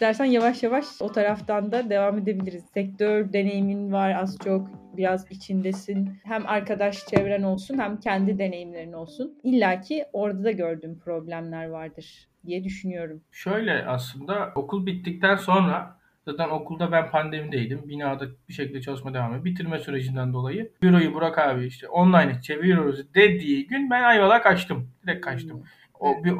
İstersen yavaş yavaş o taraftan da devam edebiliriz. Sektör deneyimin var az çok biraz içindesin. Hem arkadaş çevren olsun hem kendi deneyimlerin olsun. İlla ki orada da gördüğüm problemler vardır diye düşünüyorum. Şöyle aslında okul bittikten sonra zaten okulda ben pandemideydim. Binada bir şekilde çalışma devam ediyor. Bitirme sürecinden dolayı büroyu Burak abi işte online çeviriyoruz dediği gün ben Ayvalık'a kaçtım. Direkt kaçtım. Hmm. O bir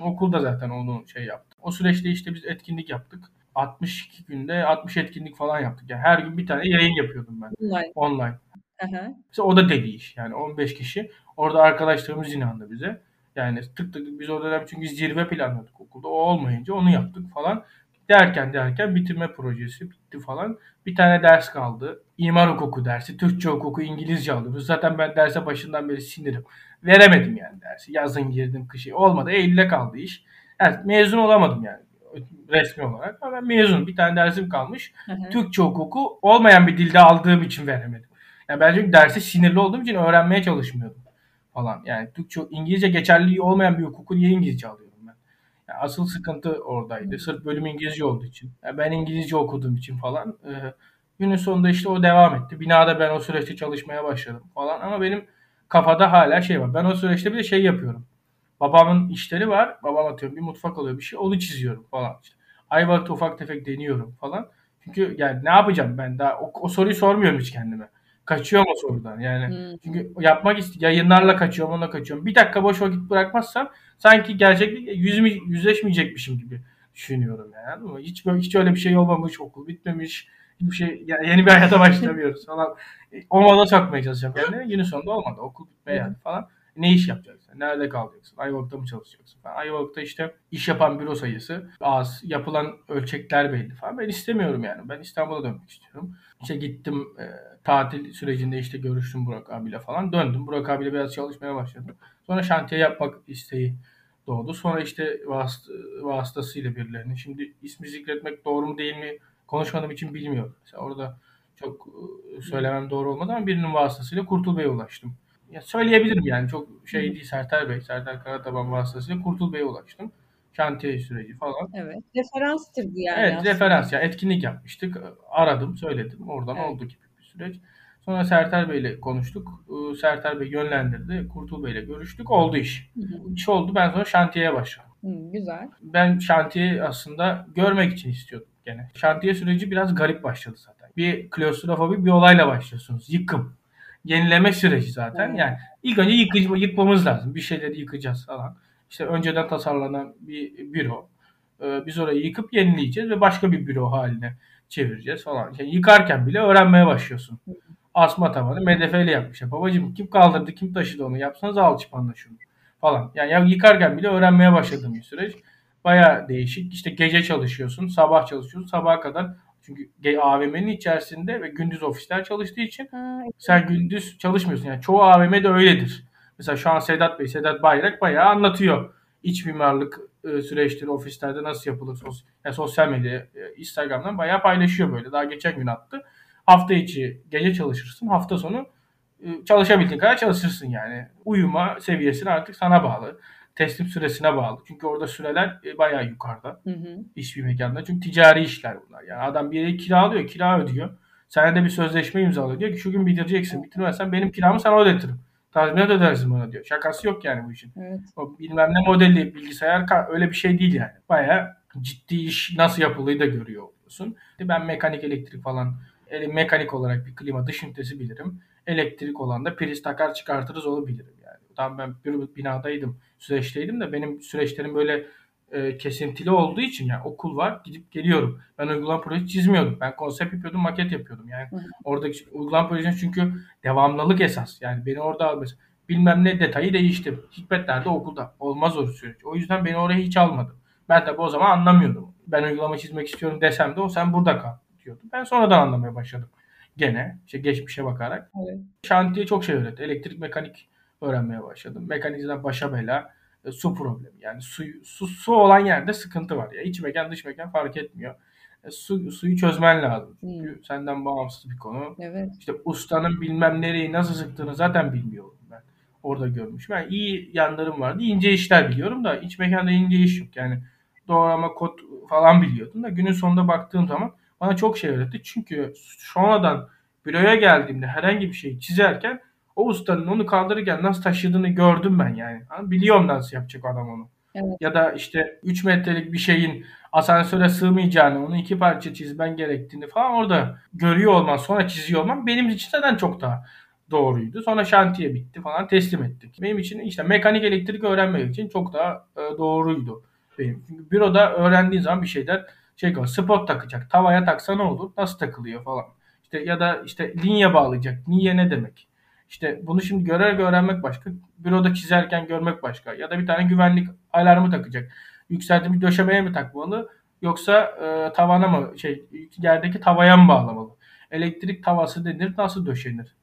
okulda zaten onu şey yaptı. O süreçte işte biz etkinlik yaptık. 62 günde 60 etkinlik falan yaptık. Yani her gün bir tane yayın yapıyordum ben. Online. Online. Aha. Mesela o da dedi iş. Yani 15 kişi. Orada arkadaşlarımız inandı bize. Yani tık tık biz o dönem çünkü zirve planlıyorduk okulda. O olmayınca onu yaptık falan. Derken derken bitirme projesi bitti falan. Bir tane ders kaldı. İmar hukuku dersi, Türkçe hukuku, İngilizce alıyoruz. Zaten ben derse başından beri sinirim. Veremedim yani dersi. Yazın girdim, kışı olmadı. Eylül'e kaldı iş. Evet, mezun olamadım yani resmi olarak. Ama ben mezun. Bir tane dersim kalmış. Hı hı. Türkçe hukuku olmayan bir dilde aldığım için veremedim. Yani ben çünkü dersi sinirli olduğum için öğrenmeye çalışmıyordum falan. Yani Türkçe, İngilizce geçerliliği olmayan bir hukuku niye İngilizce alıyorum ben? Yani asıl sıkıntı oradaydı. Sırf bölüm İngilizce olduğu için. Yani ben İngilizce okuduğum için falan. E, günün sonunda işte o devam etti. Binada ben o süreçte çalışmaya başladım falan. Ama benim kafada hala şey var. Ben o süreçte bir de şey yapıyorum. Babamın işleri var. Babam atıyorum bir mutfak alıyor bir şey. Onu çiziyorum falan. İşte Ayvalık'ta ufak tefek deniyorum falan. Çünkü yani ne yapacağım ben daha o, o soruyu sormuyorum hiç kendime. Kaçıyorum o sorudan yani. Hmm. Çünkü yapmak istiyorum. Yayınlarla kaçıyorum, onunla kaçıyorum. Bir dakika boş vakit bırakmazsam sanki gerçeklik yüzme, yüzleşmeyecekmişim gibi düşünüyorum yani. Hiç böyle hiç öyle bir şey olmamış, okul bitmemiş. Hiçbir şey yani yeni bir hayata başlamıyoruz falan. O moda sokmaya çalışacağım kendime. Günün sonunda olmadı. Okul bitmeye yani falan. Ne iş yapacaksın? Nerede kalacaksın? Ayvalık'ta mı çalışacaksın? Falan. Ayvalık'ta işte iş yapan büro sayısı az. Yapılan ölçekler belli falan. Ben istemiyorum yani. Ben İstanbul'a dönmek istiyorum. İşte gittim e, tatil sürecinde işte görüştüm Burak abiyle falan. Döndüm. Burak abiyle biraz çalışmaya başladım. Sonra şantiye yapmak isteği doğdu. Sonra işte vasıt, vasıtasıyla birilerini. Şimdi ismi zikretmek doğru mu değil mi konuşmadığım için bilmiyorum. Mesela orada çok e, söylemem doğru olmadı ama birinin vasıtasıyla Kurtul Bey'e ulaştım ya söyleyebilirim yani çok şey değil Serter Bey, Serter Karataban vasıtasıyla Kurtul Bey'e ulaştım. Şantiye süreci falan. Evet. Referanstır bu yani. Evet aslında. referans ya etkinlik yapmıştık. Aradım söyledim oradan evet. oldu gibi bir süreç. Sonra Serter Bey'le konuştuk. Serter Bey yönlendirdi. Kurtul Bey'le görüştük. Oldu iş. Hı hı. İş oldu. Ben sonra şantiyeye başladım. Hı, güzel. Ben şantiye aslında görmek için istiyordum gene. Şantiye süreci biraz garip başladı zaten. Bir klostrofobik bir olayla başlıyorsunuz. Yıkım yenileme süreci zaten. Yani ilk önce yıkıcı, yıkmamız lazım. Bir şeyleri yıkacağız falan. İşte önceden tasarlanan bir büro. Ee, biz orayı yıkıp yenileyeceğiz ve başka bir büro haline çevireceğiz falan. Yani yıkarken bile öğrenmeye başlıyorsun. Asma tavanı MDF ile yapmışlar. Babacım kim kaldırdı, kim taşıdı onu yapsanız alçıpanla şunu falan. Yani ya yıkarken bile öğrenmeye başladığım bir süreç. Baya değişik. İşte gece çalışıyorsun, sabah çalışıyorsun. Sabaha kadar çünkü AVM'nin içerisinde ve gündüz ofisler çalıştığı için ha, sen gündüz çalışmıyorsun. Yani çoğu AVM'de öyledir. Mesela şu an Sedat Bey, Sedat Bayrak bayağı anlatıyor. İç mimarlık e, süreçleri ofislerde nasıl yapılır sos yani sosyal medya, e, Instagram'dan bayağı paylaşıyor böyle. Daha geçen gün attı. Hafta içi gece çalışırsın, hafta sonu e, çalışabildiğin kadar çalışırsın yani. Uyuma seviyesini artık sana bağlı teslim süresine bağlı. Çünkü orada süreler e, bayağı yukarıda. Hı hı. İş bir mekanda. Çünkü ticari işler bunlar. Yani adam bir yere kira alıyor, kira ödüyor. Sen de bir sözleşme imzalıyor. Diyor ki şu gün bitireceksin. Bitirmezsen benim kiramı sana ödetirim. Tazminat ödersin bana diyor. Şakası yok yani bu işin. Evet. O bilmem ne modeli bilgisayar öyle bir şey değil yani. Bayağı ciddi iş nasıl yapılıyı da görüyor oluyorsun. Ben mekanik elektrik falan mekanik olarak bir klima dış ünitesi bilirim. Elektrik olan da priz takar çıkartırız onu bilirim. Tam ben bir binadaydım süreçteydim de benim süreçlerim böyle e, kesintili olduğu için yani okul var gidip geliyorum. Ben uygulama projesi çizmiyordum. Ben konsept yapıyordum, maket yapıyordum. Yani hı oradaki uygulama projesi çünkü devamlılık esas. Yani beni orada mesela bilmem ne detayı değiştim. Hikmetlerde okulda. Olmaz o süreç. O yüzden beni oraya hiç almadı. Ben de o zaman anlamıyordum. Ben uygulama çizmek istiyorum desem de o sen burada kal diyordu. Ben sonradan anlamaya başladım. Gene işte geçmişe bakarak. Evet. Şantiye çok şey öğretti. Elektrik mekanik öğrenmeye başladım. Mekanizmadan başa bela e, su problemi. Yani su, su, su olan yerde sıkıntı var. Ya iç mekan dış mekan fark etmiyor. E, su, suyu çözmen lazım. Çünkü hmm. senden bağımsız bir konu. Evet. İşte ustanın bilmem nereyi nasıl sıktığını zaten bilmiyorum ben. Orada görmüş. Ben iyi yanlarım vardı. İnce işler biliyorum da iç mekanda ince iş yok. Yani doğrama kod falan biliyordum da günün sonunda baktığım zaman bana çok şey öğretti. Çünkü sonradan büroya geldiğimde herhangi bir şeyi çizerken o ustanın onu kaldırırken nasıl taşıdığını gördüm ben yani. Biliyorum nasıl yapacak adam onu. Evet. Ya da işte 3 metrelik bir şeyin asansöre sığmayacağını, onu iki parça çizmen gerektiğini falan orada görüyor olman, sonra çiziyor olman benim için zaten çok daha doğruydu. Sonra şantiye bitti falan teslim ettik. Benim için işte mekanik elektrik öğrenmek için çok daha e, doğruydu. Benim. Çünkü büroda öğrendiğin zaman bir şeyler şey var. Spot takacak. Tavaya taksa ne olur? Nasıl takılıyor falan. İşte ya da işte linye bağlayacak. Linye ne demek? İşte bunu şimdi görerek öğrenmek başka. Büroda çizerken görmek başka. Ya da bir tane güvenlik alarmı takacak. Yükseltimi döşemeye mi takmalı? Yoksa e, tavana mı şey yerdeki tavaya mı bağlamalı? Elektrik tavası denir nasıl döşenir?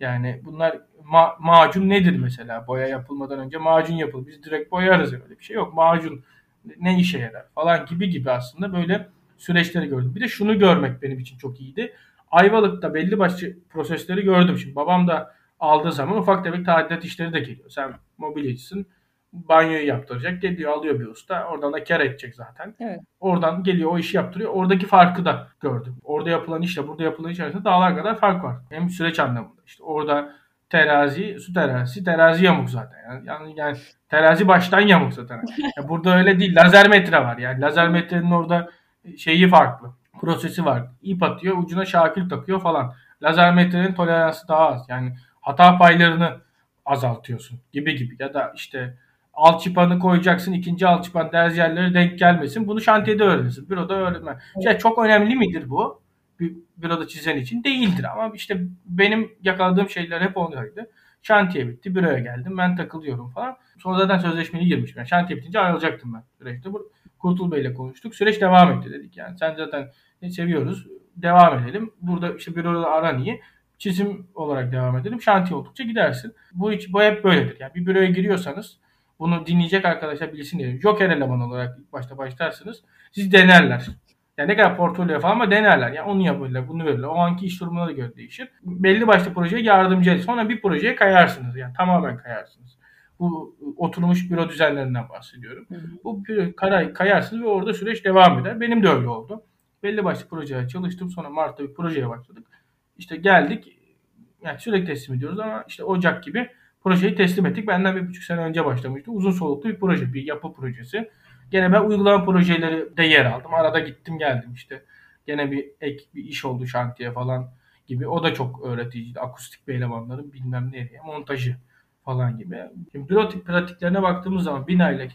Yani bunlar ma- macun nedir mesela? Boya yapılmadan önce macun yapılır. Biz direkt boyarız öyle bir şey yok. Macun ne işe yarar falan gibi gibi aslında böyle süreçleri gördüm. Bir de şunu görmek benim için çok iyiydi. Ayvalık'ta belli başlı prosesleri gördüm. Şimdi babam da aldığı zaman ufak tefek tadilat işleri de geliyor. Sen mobilyacısın banyoyu yaptıracak. Geliyor alıyor bir usta. Oradan da kar edecek zaten. Evet. Oradan geliyor o işi yaptırıyor. Oradaki farkı da gördüm. Orada yapılan işle burada yapılan iş arasında dağlar kadar fark var. Hem süreç anlamında. İşte orada terazi, su terazisi, terazi yamuk zaten. Yani, yani, yani terazi baştan yamuk zaten. Yani burada öyle değil. Lazer metre var. Yani lazer metrenin orada şeyi farklı. Prosesi var. İp atıyor, ucuna şakil takıyor falan. Lazer metrenin toleransı daha az. Yani hata paylarını azaltıyorsun gibi gibi. Ya da işte alçıpanı koyacaksın. ikinci alçıpan derz yerleri denk gelmesin. Bunu şantiyede öğrenirsin. Büroda öğrenme. Şey, çok önemli midir bu? Bir büroda çizen için değildir ama işte benim yakaladığım şeyler hep ondaydı. Şantiye bitti. Büroya geldim. Ben takılıyorum falan. Sonra zaten sözleşmeli girmişim. Yani şantiye bitince ayrılacaktım ben süreçte. Bu, Kurtul Bey'le konuştuk. Süreç devam etti dedik. Yani sen zaten seviyoruz. Devam edelim. Burada işte büroda aran iyi. Çizim olarak devam edelim. Şantiye oldukça gidersin. Bu, hiç, bu hep böyledir. Yani bir büroya giriyorsanız bunu dinleyecek arkadaşlar bilsin diye. Joker eleman olarak ilk başta başlarsınız. Siz denerler. Yani ne kadar portfolyo falan ama denerler. Yani onu yapıyorlar, bunu verirler. O anki iş durumuna da göre değişir. Belli başlı projeye yardımcı edin. Sonra bir projeye kayarsınız. Yani tamamen kayarsınız. Bu oturmuş büro düzenlerinden bahsediyorum. Hı hı. Bu karay kayarsınız ve orada süreç devam eder. Benim de öyle oldu. Belli başlı projeye çalıştım. Sonra Mart'ta bir projeye başladık. İşte geldik. Yani sürekli teslim ediyoruz ama işte Ocak gibi projeyi teslim ettik. Benden bir buçuk sene önce başlamıştı. Uzun soluklu bir proje, bir yapı projesi. Gene ben uygulama projeleri de yer aldım. Arada gittim geldim işte. Gene bir ek bir iş oldu şantiye falan gibi. O da çok öğreticiydi. Akustik bir elemanların bilmem nereye montajı falan gibi. Şimdi pratik pratiklerine baktığımız zaman bina ile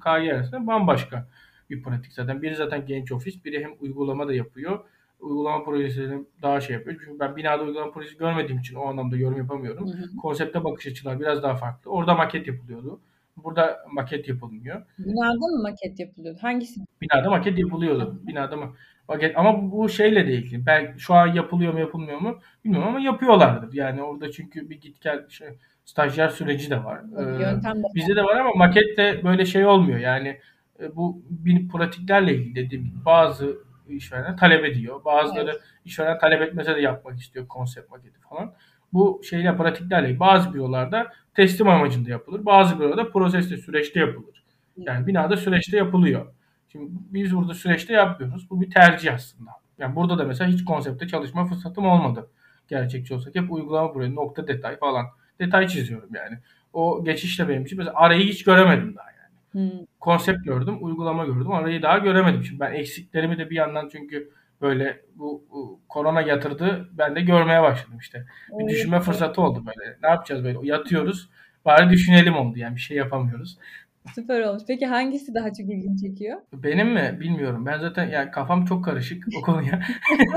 KG arasında bambaşka bir pratik zaten. Biri zaten genç ofis, biri hem uygulama da yapıyor uygulama projesini daha şey yapıyor. Çünkü ben binada uygulama projesi görmediğim için o anlamda yorum yapamıyorum. Hı hı. Konsepte bakış açılar biraz daha farklı. Orada maket yapılıyordu. Burada maket yapılmıyor. Binada mı maket yapılıyordu? Hangisi? Binada maket yapılıyordu. Binada mı? Maket ama bu şeyle de ilgili. Ben şu an yapılıyor mu yapılmıyor mu bilmiyorum ama yapıyorlardır. Yani orada çünkü bir git gel şey, stajyer süreci de var. Ee, Yöntem de bizde de var ama makette böyle şey olmuyor. Yani e, bu bir pratiklerle ilgili dediğim bazı işveren talep ediyor. Bazıları evet. işveren talep etmese de yapmak istiyor konsept maketi falan. Bu şeyle pratiklerle bazı bürolarda teslim amacında yapılır. Bazı bürolarda proseste süreçte yapılır. Yani binada süreçte yapılıyor. Şimdi biz burada süreçte yapmıyoruz. Bu bir tercih aslında. Yani burada da mesela hiç konsepte çalışma fırsatım olmadı. Gerçekçi olsak hep uygulama buraya nokta detay falan. Detay çiziyorum yani. O geçişte benim için mesela arayı hiç göremedim daha Hmm. Konsept gördüm, uygulama gördüm. Arayı daha göremedim. Şimdi ben eksiklerimi de bir yandan çünkü böyle bu, bu korona yatırdı. Ben de görmeye başladım işte. Bir evet. düşünme fırsatı oldu böyle. Ne yapacağız böyle? Yatıyoruz. Bari düşünelim oldu yani bir şey yapamıyoruz. Süper olmuş. Peki hangisi daha çok ilgini çekiyor? Benim mi? Bilmiyorum. Ben zaten ya kafam çok karışık o konuya.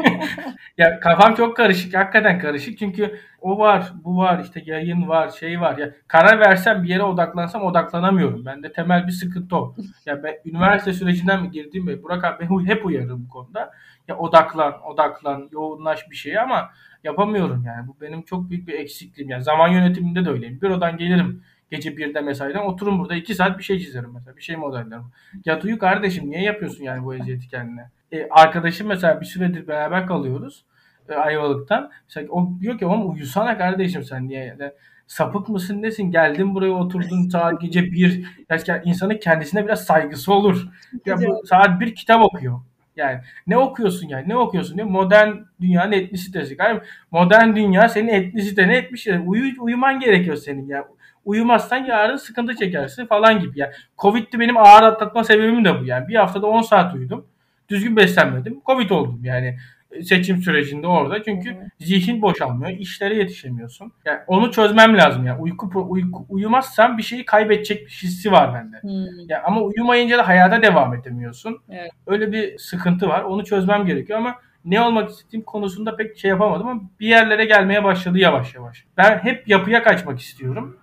ya kafam çok karışık. Hakikaten karışık. Çünkü o var, bu var, işte yayın var, şey var. Ya karar versem bir yere odaklansam odaklanamıyorum. Bende temel bir sıkıntı o. Ya ben üniversite sürecinden mi girdim mi? Burak abi hep uyarırım bu konuda. Ya odaklan, odaklan, yoğunlaş bir şeye ama yapamıyorum yani. Bu benim çok büyük bir eksikliğim. Yani zaman yönetiminde de öyleyim. Bürodan gelirim Gece birde mesaiden oturun burada iki saat bir şey çizerim mesela. Bir şey modellerim. Yat uyu kardeşim niye yapıyorsun yani bu eziyeti kendine? E, arkadaşım mesela bir süredir beraber kalıyoruz. E, Ayvalık'tan. Mesela o diyor ki oğlum uyusana kardeşim sen niye? Yani sapık mısın nesin? Geldin buraya oturdun saat gece bir. Yani insanın kendisine biraz saygısı olur. Ya bu saat bir kitap okuyor. Yani ne okuyorsun yani? Ne okuyorsun diye modern dünyanın etnisitesi. Yani modern dünya senin etnisitene etmiş. Yani uyu, uyuman gerekiyor senin ya. Uyumazsan yarın sıkıntı çekersin falan gibi. Yani Covid'di benim ağır atlatma sebebim de bu. Yani bir haftada 10 saat uyudum. Düzgün beslenmedim. Covid oldum yani seçim sürecinde orada. Çünkü zihin boşalmıyor. işlere yetişemiyorsun. Yani onu çözmem lazım yani. Uyku, uyku uyumazsam bir şeyi kaybedecek hissi var bende. Hmm. Yani ama uyumayınca da hayata devam edemiyorsun. Evet. Öyle bir sıkıntı var. Onu çözmem gerekiyor ama ne olmak istediğim konusunda pek şey yapamadım ama bir yerlere gelmeye başladı yavaş yavaş. Ben hep yapıya kaçmak istiyorum.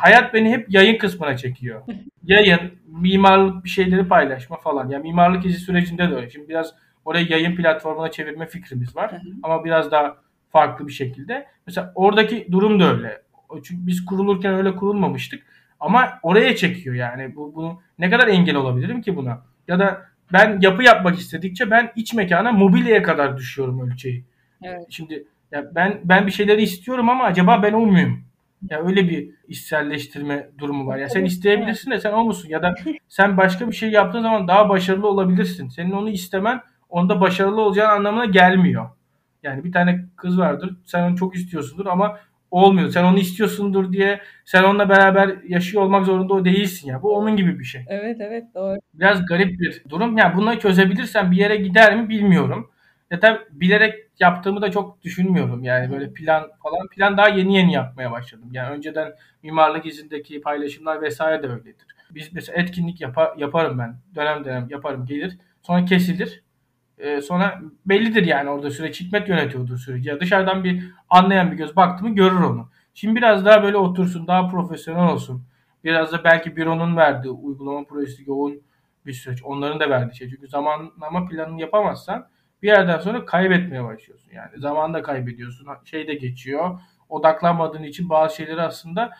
Hayat beni hep yayın kısmına çekiyor. Yayın, mimarlık bir şeyleri paylaşma falan. Yani mimarlık izi sürecinde de öyle. Şimdi biraz Orayı yayın platformuna çevirme fikrimiz var. Ama biraz daha farklı bir şekilde. Mesela oradaki durum da öyle. Çünkü biz kurulurken öyle kurulmamıştık. Ama oraya çekiyor yani. Bu, bu ne kadar engel olabilirim ki buna? Ya da ben yapı yapmak istedikçe ben iç mekana mobilyaya kadar düşüyorum ölçeği. Evet. Şimdi ya ben ben bir şeyleri istiyorum ama acaba ben o muyum? Ya öyle bir içselleştirme durumu var. Ya sen isteyebilirsin de sen o musun? Ya da sen başka bir şey yaptığın zaman daha başarılı olabilirsin. Senin onu istemen onda başarılı olacağın anlamına gelmiyor. Yani bir tane kız vardır. Sen onu çok istiyorsundur ama olmuyor. Sen onu istiyorsundur diye sen onunla beraber yaşıyor olmak zorunda o değilsin ya. Bu onun gibi bir şey. Evet evet doğru. Biraz garip bir durum. Yani bunları çözebilirsen bir yere gider mi bilmiyorum. Ya da bilerek yaptığımı da çok düşünmüyorum. Yani böyle plan falan plan daha yeni yeni yapmaya başladım. Yani önceden mimarlık izindeki paylaşımlar vesaire de öyledir. Biz mesela etkinlik yapa, yaparım ben. Dönem dönem yaparım gelir. Sonra kesilir. E, sonra bellidir yani orada süreç. Hikmet yönetiyordur süreci. Ya dışarıdan bir anlayan bir göz baktı mı görür onu. Şimdi biraz daha böyle otursun, daha profesyonel olsun. Biraz da belki büronun verdiği uygulama projesi yoğun bir süreç. Onların da verdiği şey. Çünkü zamanlama planını yapamazsan bir yerden sonra kaybetmeye başlıyorsun. Yani zaman da kaybediyorsun. Şey de geçiyor. Odaklanmadığın için bazı şeyleri aslında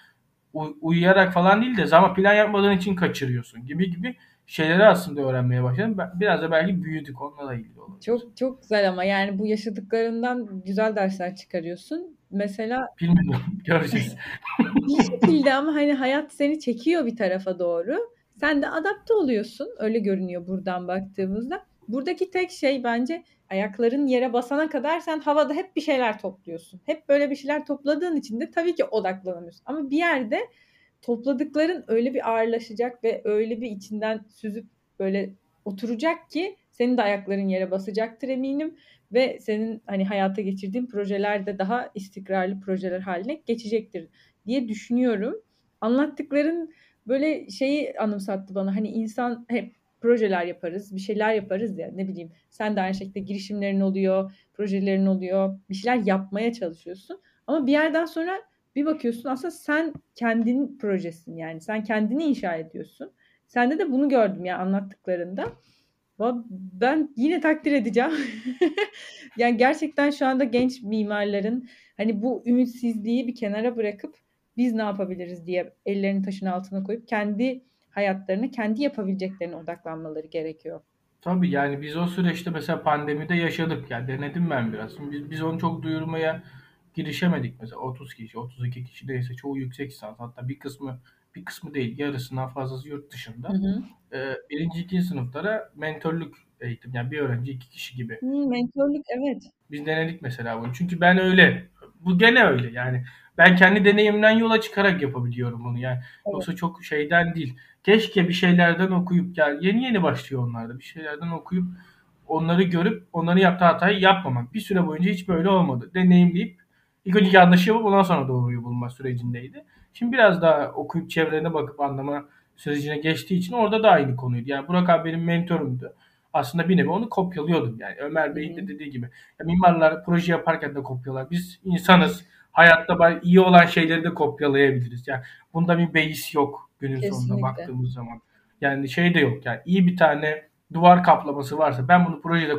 uyuyarak falan değil de zaman plan yapmadığın için kaçırıyorsun gibi gibi şeyleri aslında öğrenmeye başladım. Biraz da belki büyüdük onunla da ilgili olabilir. Çok çok güzel ama yani bu yaşadıklarından güzel dersler çıkarıyorsun. Mesela bilmiyorum göreceğiz. bir şekilde ama hani hayat seni çekiyor bir tarafa doğru. Sen de adapte oluyorsun. Öyle görünüyor buradan baktığımızda. Buradaki tek şey bence ayakların yere basana kadar sen havada hep bir şeyler topluyorsun. Hep böyle bir şeyler topladığın için de tabii ki odaklanamıyorsun. Ama bir yerde topladıkların öyle bir ağırlaşacak ve öyle bir içinden süzüp böyle oturacak ki senin de ayakların yere basacaktır eminim ve senin hani hayata geçirdiğin projeler de daha istikrarlı projeler haline geçecektir diye düşünüyorum. Anlattıkların böyle şeyi anımsattı bana. Hani insan hep projeler yaparız, bir şeyler yaparız ya ne bileyim. Sen de aynı şekilde girişimlerin oluyor, projelerin oluyor. Bir şeyler yapmaya çalışıyorsun. Ama bir yerden sonra bir bakıyorsun aslında sen kendin projesin yani. Sen kendini inşa ediyorsun. Sende de bunu gördüm ya anlattıklarında. Ben yine takdir edeceğim. yani gerçekten şu anda genç mimarların hani bu ümitsizliği bir kenara bırakıp biz ne yapabiliriz diye ellerini taşın altına koyup kendi hayatlarını, kendi yapabileceklerine odaklanmaları gerekiyor. Tabii yani biz o süreçte mesela pandemide yaşadık. Yani denedim ben biraz. Biz, biz onu çok duyurmaya girişemedik mesela 30 kişi, 32 kişi neyse çoğu yüksek lisans hatta bir kısmı bir kısmı değil yarısından fazlası yurt dışında. Hı hı. Ee, birinci, ikinci sınıflara mentorluk eğitim yani bir öğrenci iki kişi gibi. Hı, mentorluk evet. Biz denedik mesela bunu. Çünkü ben öyle. Bu gene öyle yani. Ben kendi deneyimden yola çıkarak yapabiliyorum bunu yani. Evet. Yoksa çok şeyden değil. Keşke bir şeylerden okuyup yani yeni yeni başlıyor onlarda. Bir şeylerden okuyup onları görüp onları yaptığı hatayı yapmamak. Bir süre boyunca hiç böyle olmadı. Deneyimleyip İlk önce yanlış yapıp ondan sonra doğruyu bulma sürecindeydi. Şimdi biraz daha okuyup çevrelerine bakıp anlama sürecine geçtiği için orada da aynı konuydu. Yani Burak abi benim mentorumdu. Aslında bir nevi onu kopyalıyordum yani. Ömer Bey'in de dediği gibi. Ya mimarlar proje yaparken de kopyalar. Biz insanız. Hayatta iyi olan şeyleri de kopyalayabiliriz. Yani bunda bir beis yok günün Kesinlikle. sonunda baktığımız zaman. Yani şey de yok. Yani iyi bir tane duvar kaplaması varsa ben bunu projede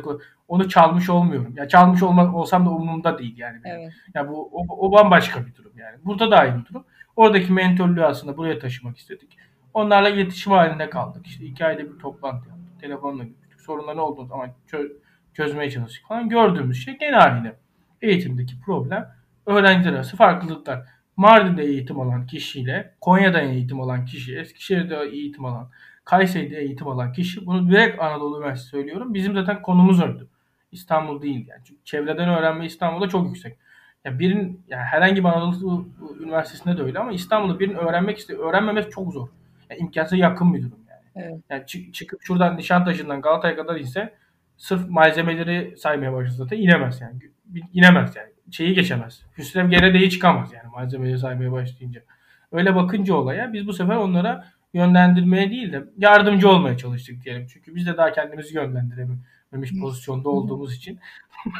onu çalmış olmuyorum. Ya çalmış olma, olsam da umurumda değil yani. Evet. Ya bu o, o bambaşka bir durum yani. Burada da aynı durum. Oradaki mentörlüğü aslında buraya taşımak istedik. Onlarla iletişim halinde kaldık. İşte iki ayda bir toplantı yaptık. Telefonla görüştük. Sorunlar ne olduğu zaman çö çözmeye çalıştık falan. Gördüğümüz şey genel haliyle eğitimdeki problem öğrenciler arası farklılıklar. Mardin'de eğitim alan kişiyle Konya'da eğitim alan kişi, Eskişehir'de eğitim alan, Kayseri'de eğitim alan kişi bunu direkt Anadolu Üniversitesi söylüyorum. Bizim zaten konumuz öyle. İstanbul değil yani. Çünkü çevreden öğrenme İstanbul'da çok yüksek. Ya birin yani herhangi bir Anadolu Üniversitesi'nde de öyle ama İstanbul'da birinin öğrenmek istiyor. Öğrenmemesi çok zor. Yani imkansız yakın bir durum yani. Evet. Yani çık, çıkıp şuradan Nişantaşı'ndan Galata'ya kadar ise sırf malzemeleri saymaya başlasa zaten inemez yani. İnemez yani. Şeyi geçemez. Hüsrev Gerede'yi çıkamaz yani malzemeleri saymaya başlayınca. Öyle bakınca olaya biz bu sefer onlara yönlendirmeye değil de yardımcı olmaya çalıştık diyelim. Çünkü biz de daha kendimizi yönlendirememiş pozisyonda olduğumuz için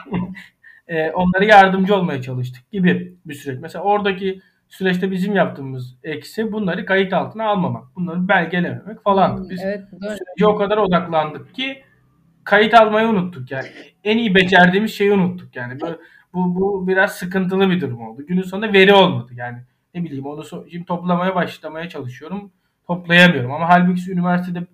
e, onlara yardımcı olmaya çalıştık gibi bir süreç. Mesela oradaki süreçte bizim yaptığımız eksi bunları kayıt altına almamak. Bunları belgelememek falan. Biz evet, sürece o kadar odaklandık ki kayıt almayı unuttuk yani. En iyi becerdiğimiz şeyi unuttuk yani. Böyle, bu, bu biraz sıkıntılı bir durum oldu. Günün sonunda veri olmadı yani. Ne bileyim onu so- şimdi toplamaya başlamaya çalışıyorum. Toplayamıyorum ama halbuki üniversitede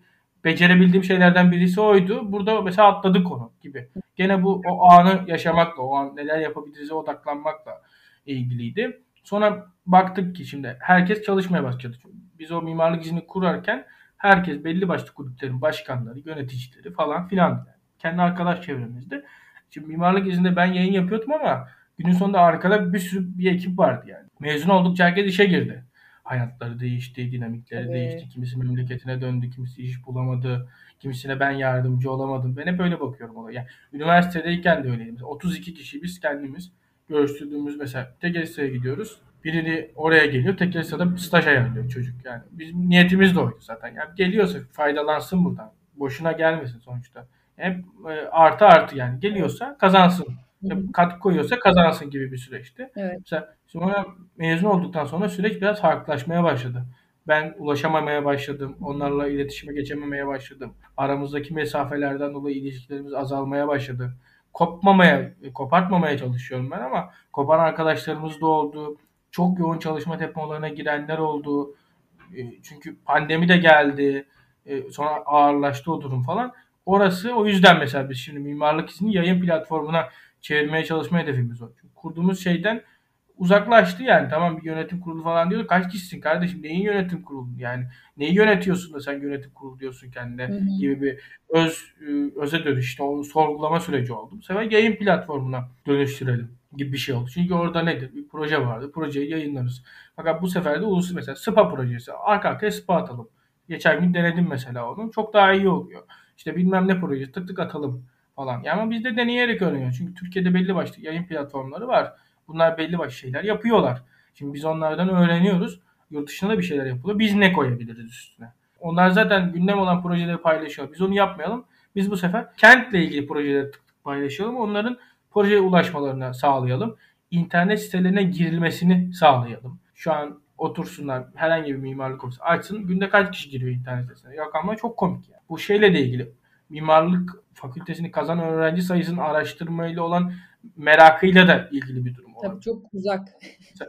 becerebildiğim şeylerden birisi oydu. Burada mesela atladık konu gibi. Gene bu o anı yaşamakla, o an neler yapabiliriz odaklanmakla ilgiliydi. Sonra baktık ki şimdi herkes çalışmaya başladı. Biz o mimarlık izini kurarken herkes belli başlı kulüplerin başkanları, yöneticileri falan filan. Kendi arkadaş çevremizde. Şimdi mimarlık izinde ben yayın yapıyordum ama günün sonunda arkada bir sürü bir ekip vardı yani. Mezun oldukça herkes işe girdi hayatları değişti, dinamikleri evet. değişti. Kimisi memleketine döndü, kimisi iş bulamadı, kimisine ben yardımcı olamadım. Ben hep öyle bakıyorum olaya. Yani üniversitedeyken de öyleydim. 32 kişi biz kendimiz görüştürdüğümüz mesela Tekelisa'ya gidiyoruz. Birini oraya geliyor. Tekelisa'da staj ayarlıyor çocuk yani. Bizim niyetimiz de oydu zaten. Yani geliyorsa faydalansın buradan. Boşuna gelmesin sonuçta. Hep e, artı artı yani. Geliyorsa kazansın. Katkı koyuyorsa kazansın gibi bir süreçti. Evet. Mesela sonra mezun olduktan sonra süreç biraz farklılaşmaya başladı. Ben ulaşamamaya başladım. Onlarla iletişime geçememeye başladım. Aramızdaki mesafelerden dolayı ilişkilerimiz azalmaya başladı. Kopmamaya, kopartmamaya çalışıyorum ben ama kopan arkadaşlarımız da oldu. Çok yoğun çalışma tempolarına girenler oldu. E, çünkü pandemi de geldi. E, sonra ağırlaştı o durum falan. Orası o yüzden mesela biz şimdi mimarlık izini yayın platformuna çevirmeye çalışma hedefimiz o. Çünkü kurduğumuz şeyden uzaklaştı yani. Tamam bir yönetim kurulu falan diyor. Kaç kişisin kardeşim? Neyin yönetim kurulu? Yani neyi yönetiyorsun da sen yönetim kurulu diyorsun kendine hı hı. gibi bir öz e, öze dönüş işte sorgulama süreci oldu. Bu sefer yayın platformuna dönüştürelim gibi bir şey oldu. Çünkü orada nedir? Bir proje vardı. Projeyi yayınlarız. Fakat bu sefer de ulusal mesela SPA projesi. Arka arkaya SPA atalım. Geçen gün denedim mesela onu. Çok daha iyi oluyor. İşte bilmem ne projesi tık tık atalım falan. Yani ama bizde deneyerek öğreniyor. Çünkü Türkiye'de belli başlı yayın platformları var. Bunlar belli başlı şeyler yapıyorlar. Şimdi biz onlardan öğreniyoruz. Yurt dışında da bir şeyler yapılıyor. Biz ne koyabiliriz üstüne? Onlar zaten gündem olan projeleri paylaşıyor. Biz onu yapmayalım. Biz bu sefer kentle ilgili projeleri tık tık paylaşalım. Onların projeye ulaşmalarını sağlayalım. İnternet sitelerine girilmesini sağlayalım. Şu an otursunlar herhangi bir mimarlık ofisi açsın. Günde kaç kişi giriyor internet sitesine? Rakamlar çok komik yani. Bu şeyle de ilgili mimarlık fakültesini kazan öğrenci sayısının araştırmayla olan merakıyla da ilgili bir durum. Tabii çok uzak.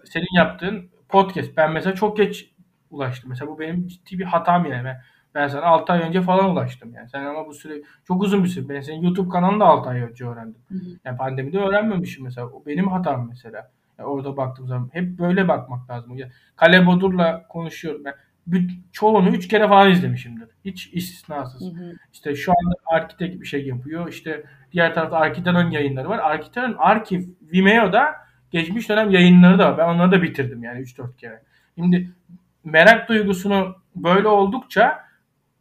Senin yaptığın podcast. Ben mesela çok geç ulaştım. Mesela bu benim ciddi bir hatam yani. Ben, ben sana 6 ay önce falan ulaştım yani. Sen ama bu süre çok uzun bir süre. Ben senin YouTube kanalını da 6 ay önce öğrendim. Hı hı. Yani pandemide öğrenmemişim mesela. O benim hatam mesela. Yani orada baktığım zaman hep böyle bakmak lazım. Yani Kale Bodur'la konuşuyorum. Ben çoğunu üç kere falan izlemişimdir. Hiç istisnasız. Hı hı. İşte şu anda Arkitek bir şey yapıyor. İşte diğer tarafta Arkiter'ın yayınları var. Arkiter'ın Arkiv Vimeo'da geçmiş dönem yayınları da var. Ben onları da bitirdim yani 3-4 kere. Şimdi merak duygusunu böyle oldukça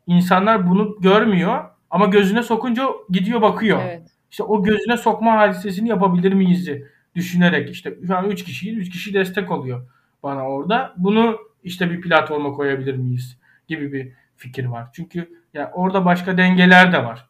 insanlar bunu görmüyor ama gözüne sokunca gidiyor bakıyor. Evet. İşte o gözüne sokma hadisesini yapabilir miyiz düşünerek işte şu an 3 kişiyiz. 3 kişi destek oluyor bana orada. Bunu işte bir platforma koyabilir miyiz gibi bir fikir var. Çünkü ya orada başka dengeler de var.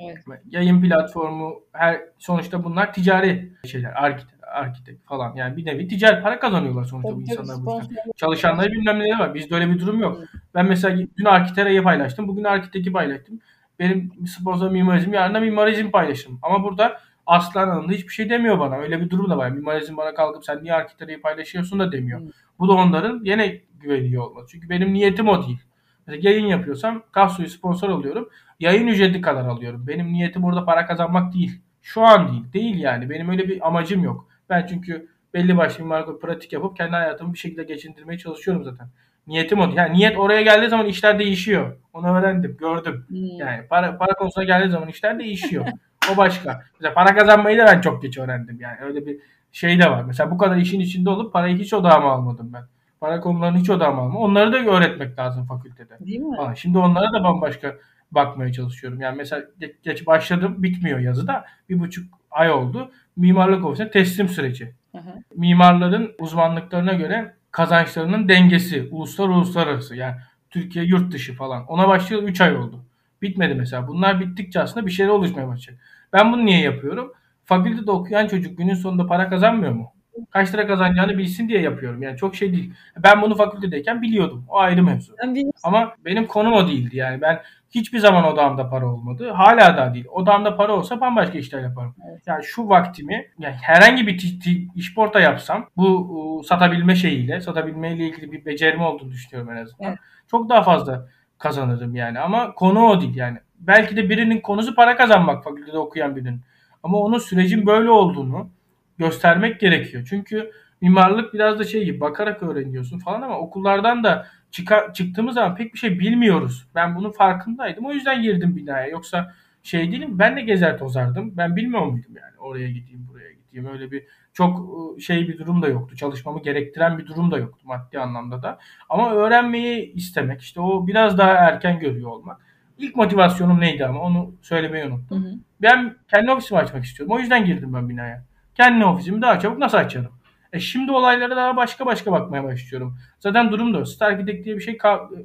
Evet. Yayın platformu her sonuçta bunlar ticari şeyler. Arkitek, arkitek falan. Yani bir nevi ticari para kazanıyorlar sonuçta Tabii bu insanlar bu yüzden. Çalışanları bilmem neler var. Bizde öyle bir durum yok. Evet. Ben mesela dün Arkitere'yi paylaştım. Bugün Arkitek'i paylaştım. Benim sponsor mimarizm yarın da mimarizm paylaştım. Ama burada Aslan Hanım hiçbir şey demiyor bana. Öyle bir durum da var. Mimarizm bana kalkıp sen niye Arkitere'yi paylaşıyorsun da demiyor. Hmm. Bu da onların yine güveniyor olması. Çünkü benim niyetim o değil. Mesela yayın yapıyorsam Kahsu'yu sponsor alıyorum. Yayın ücreti kadar alıyorum. Benim niyetim burada para kazanmak değil. Şu an değil. Değil yani. Benim öyle bir amacım yok. Ben çünkü belli başlı mimarlık pratik yapıp kendi hayatımı bir şekilde geçindirmeye çalışıyorum zaten. Niyetim o. Yani niyet oraya geldiği zaman işler değişiyor. Onu öğrendim, gördüm. Hmm. Yani para, para konusuna geldiği zaman işler değişiyor. o başka. Mesela para kazanmayı da ben çok geç öğrendim. Yani öyle bir şey de var. Mesela bu kadar işin içinde olup parayı hiç odağıma almadım ben. Para konularını hiç odağıma almadım. Onları da öğretmek lazım fakültede. Değil mi? Falan. Şimdi onlara da bambaşka bakmaya çalışıyorum. Yani mesela geç başladım bitmiyor yazıda. Bir buçuk ay oldu. Mimarlık ofisine teslim süreci. Hı hı. Mimarların uzmanlıklarına göre kazançlarının dengesi uluslar uluslararası yani Türkiye yurt dışı falan. Ona başlayalı 3 ay oldu. Bitmedi mesela. Bunlar bittikçe aslında bir şeyler oluşmaya başlayacak. Ben bunu niye yapıyorum? Fakültede okuyan çocuk günün sonunda para kazanmıyor mu? Kaç lira kazanacağını bilsin diye yapıyorum. Yani çok şey değil. Ben bunu fakültedeyken biliyordum. O ayrı mevzu. Ama benim konum o değildi. Yani ben hiçbir zaman odamda para olmadı. Hala da değil. Odamda para olsa bambaşka işler yaparım. Evet. Yani şu vaktimi yani herhangi bir iş porta yapsam bu satabilme şeyiyle, satabilmeyle ilgili bir becerim olduğunu düşünüyorum en azından. Evet. Çok daha fazla kazanırım yani. Ama konu o değil yani. Belki de birinin konusu para kazanmak fakültede okuyan birinin. Ama onun sürecin böyle olduğunu göstermek gerekiyor. Çünkü mimarlık biraz da şey gibi bakarak öğreniyorsun falan ama okullardan da çıkar, çıktığımız zaman pek bir şey bilmiyoruz. Ben bunun farkındaydım. O yüzden girdim binaya. Yoksa şey değilim ben de gezer tozardım. Ben bilmiyor muydum yani oraya gideyim buraya gideyim. Öyle bir çok ıı, şey bir durum da yoktu. Çalışmamı gerektiren bir durum da yoktu maddi anlamda da. Ama öğrenmeyi istemek işte o biraz daha erken görüyor olmak. İlk motivasyonum neydi ama onu söylemeyi unuttum. Hı hı. Ben kendi ofisimi açmak istiyorum. O yüzden girdim ben binaya. Kendi ofisimi daha çabuk nasıl açarım? E şimdi olaylara daha başka başka bakmaya başlıyorum. Zaten durum da o. Star Gidek diye bir şey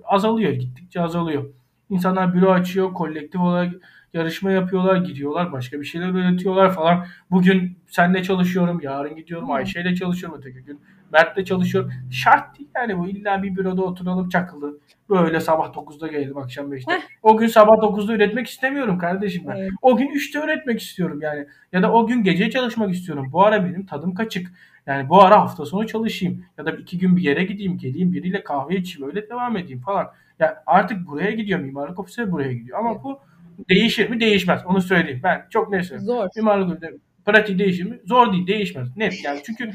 azalıyor. Gittikçe azalıyor. İnsanlar büro açıyor. Kolektif olarak yarışma yapıyorlar. Gidiyorlar. Başka bir şeyler üretiyorlar falan. Bugün senle çalışıyorum. Yarın gidiyorum. Ayşe ile çalışıyorum. Öteki gün Mert'le çalışıyorum. Şart değil yani bu. illa bir büroda oturalım çakılı. Böyle sabah 9'da gelelim akşam 5'te. o gün sabah 9'da üretmek istemiyorum kardeşim ben. Evet. O gün 3'te üretmek istiyorum yani. Ya da o gün gece çalışmak istiyorum. Bu ara benim tadım kaçık. Yani bu ara hafta sonu çalışayım. Ya da iki gün bir yere gideyim, geleyim biriyle kahve içeyim öyle devam edeyim falan. Ya artık buraya gidiyor mimarlık ofisi buraya gidiyor. Ama evet. bu değişir mi? Değişmez. Onu söyleyeyim. Ben çok ne söyleyeyim. Zor. Mimarlık pratik değişir mi? Zor değil. Değişmez. Net yani. Çünkü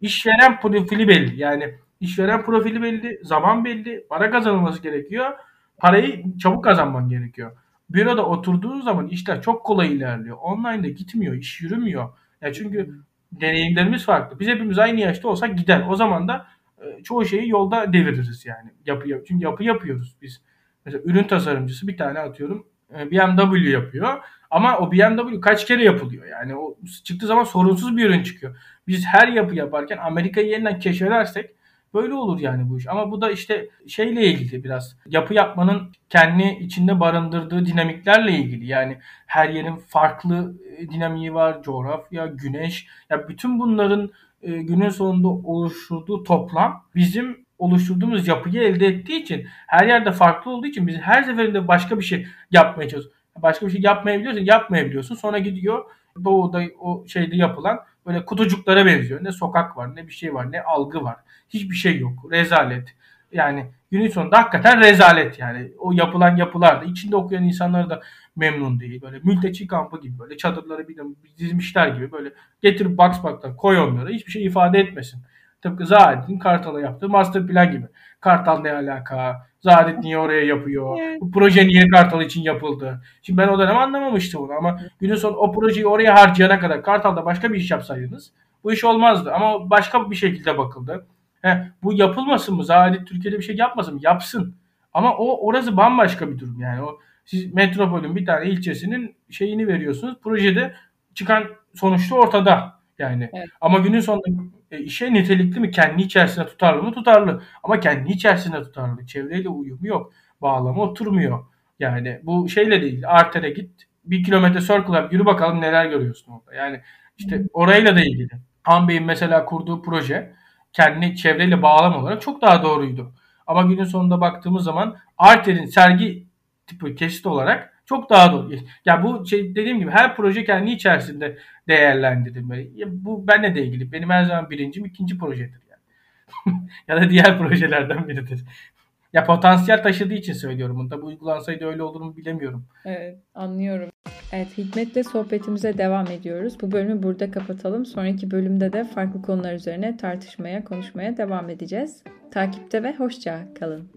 işveren profili belli. Yani işveren profili belli. Zaman belli. Para kazanılması gerekiyor. Parayı çabuk kazanman gerekiyor. Büroda oturduğu zaman işler çok kolay ilerliyor. Online'da gitmiyor. iş yürümüyor. Ya çünkü deneyimlerimiz farklı. Biz hepimiz aynı yaşta olsak gider. O zaman da e, çoğu şeyi yolda deviririz yani. Yapı, çünkü yapı yapıyoruz biz. Mesela ürün tasarımcısı bir tane atıyorum BMW yapıyor. Ama o BMW kaç kere yapılıyor? Yani o çıktığı zaman sorunsuz bir ürün çıkıyor. Biz her yapı yaparken Amerika'yı yeniden keşfedersek böyle olur yani bu iş. Ama bu da işte şeyle ilgili biraz. Yapı yapmanın kendi içinde barındırdığı dinamiklerle ilgili. Yani her yerin farklı e, dinamiği var. Coğrafya, güneş. Ya bütün bunların e, günün sonunda oluşturduğu toplam bizim oluşturduğumuz yapıyı elde ettiği için her yerde farklı olduğu için biz her seferinde başka bir şey yapmaya çalışıyoruz. Başka bir şey yapmayabiliyorsun, yapmayabiliyorsun. Sonra gidiyor doğuda o şeyde yapılan böyle kutucuklara benziyor. Ne sokak var, ne bir şey var, ne algı var. Hiçbir şey yok. Rezalet. Yani günün sonunda hakikaten rezalet yani. O yapılan yapılar da içinde okuyan insanlar da memnun değil. Böyle mülteci kampı gibi böyle çadırları bir dizmişler gibi böyle getirip box box'tan koy onları. Hiçbir şey ifade etmesin. Tıpkı Zahid'in Kartal'a yaptığı master plan gibi. Kartal ne alaka? Zahid niye oraya yapıyor? Bu proje niye Kartal için yapıldı? Şimdi ben o dönem anlamamıştım bunu ama günün son o projeyi oraya harcayana kadar Kartal'da başka bir iş yapsaydınız bu iş olmazdı. Ama başka bir şekilde bakıldı. He, bu yapılmasın mı? Zahid Türkiye'de bir şey yapmasın mı? Yapsın. Ama o orası bambaşka bir durum yani. O siz metropolün bir tane ilçesinin şeyini veriyorsunuz. Projede çıkan sonuçta ortada. Yani evet. ama günün sonunda e, işe nitelikli mi? Kendi içerisinde tutarlı mı? Tutarlı. Ama kendi içerisinde tutarlı. Çevreyle uyumu yok. Bağlama oturmuyor. Yani bu şeyle değil. Arter'e git. Bir kilometre circle yap. Yürü bakalım neler görüyorsun orada. Yani işte orayla da ilgili. Han Bey'in mesela kurduğu proje kendi çevreyle bağlam olarak çok daha doğruydu. Ama günün sonunda baktığımız zaman Arter'in sergi tipi kesit olarak çok daha doğru. Ya bu şey dediğim gibi her proje kendi içerisinde değerlendirilmeli. Ya bu benle de ilgili. Benim her zaman birincim ikinci projedir yani. ya da diğer projelerden biridir. Ya potansiyel taşıdığı için söylüyorum bunu. Tabii uygulansaydı öyle olur mu bilemiyorum. Evet anlıyorum. Evet Hikmet'le sohbetimize devam ediyoruz. Bu bölümü burada kapatalım. Sonraki bölümde de farklı konular üzerine tartışmaya, konuşmaya devam edeceğiz. Takipte ve hoşça kalın.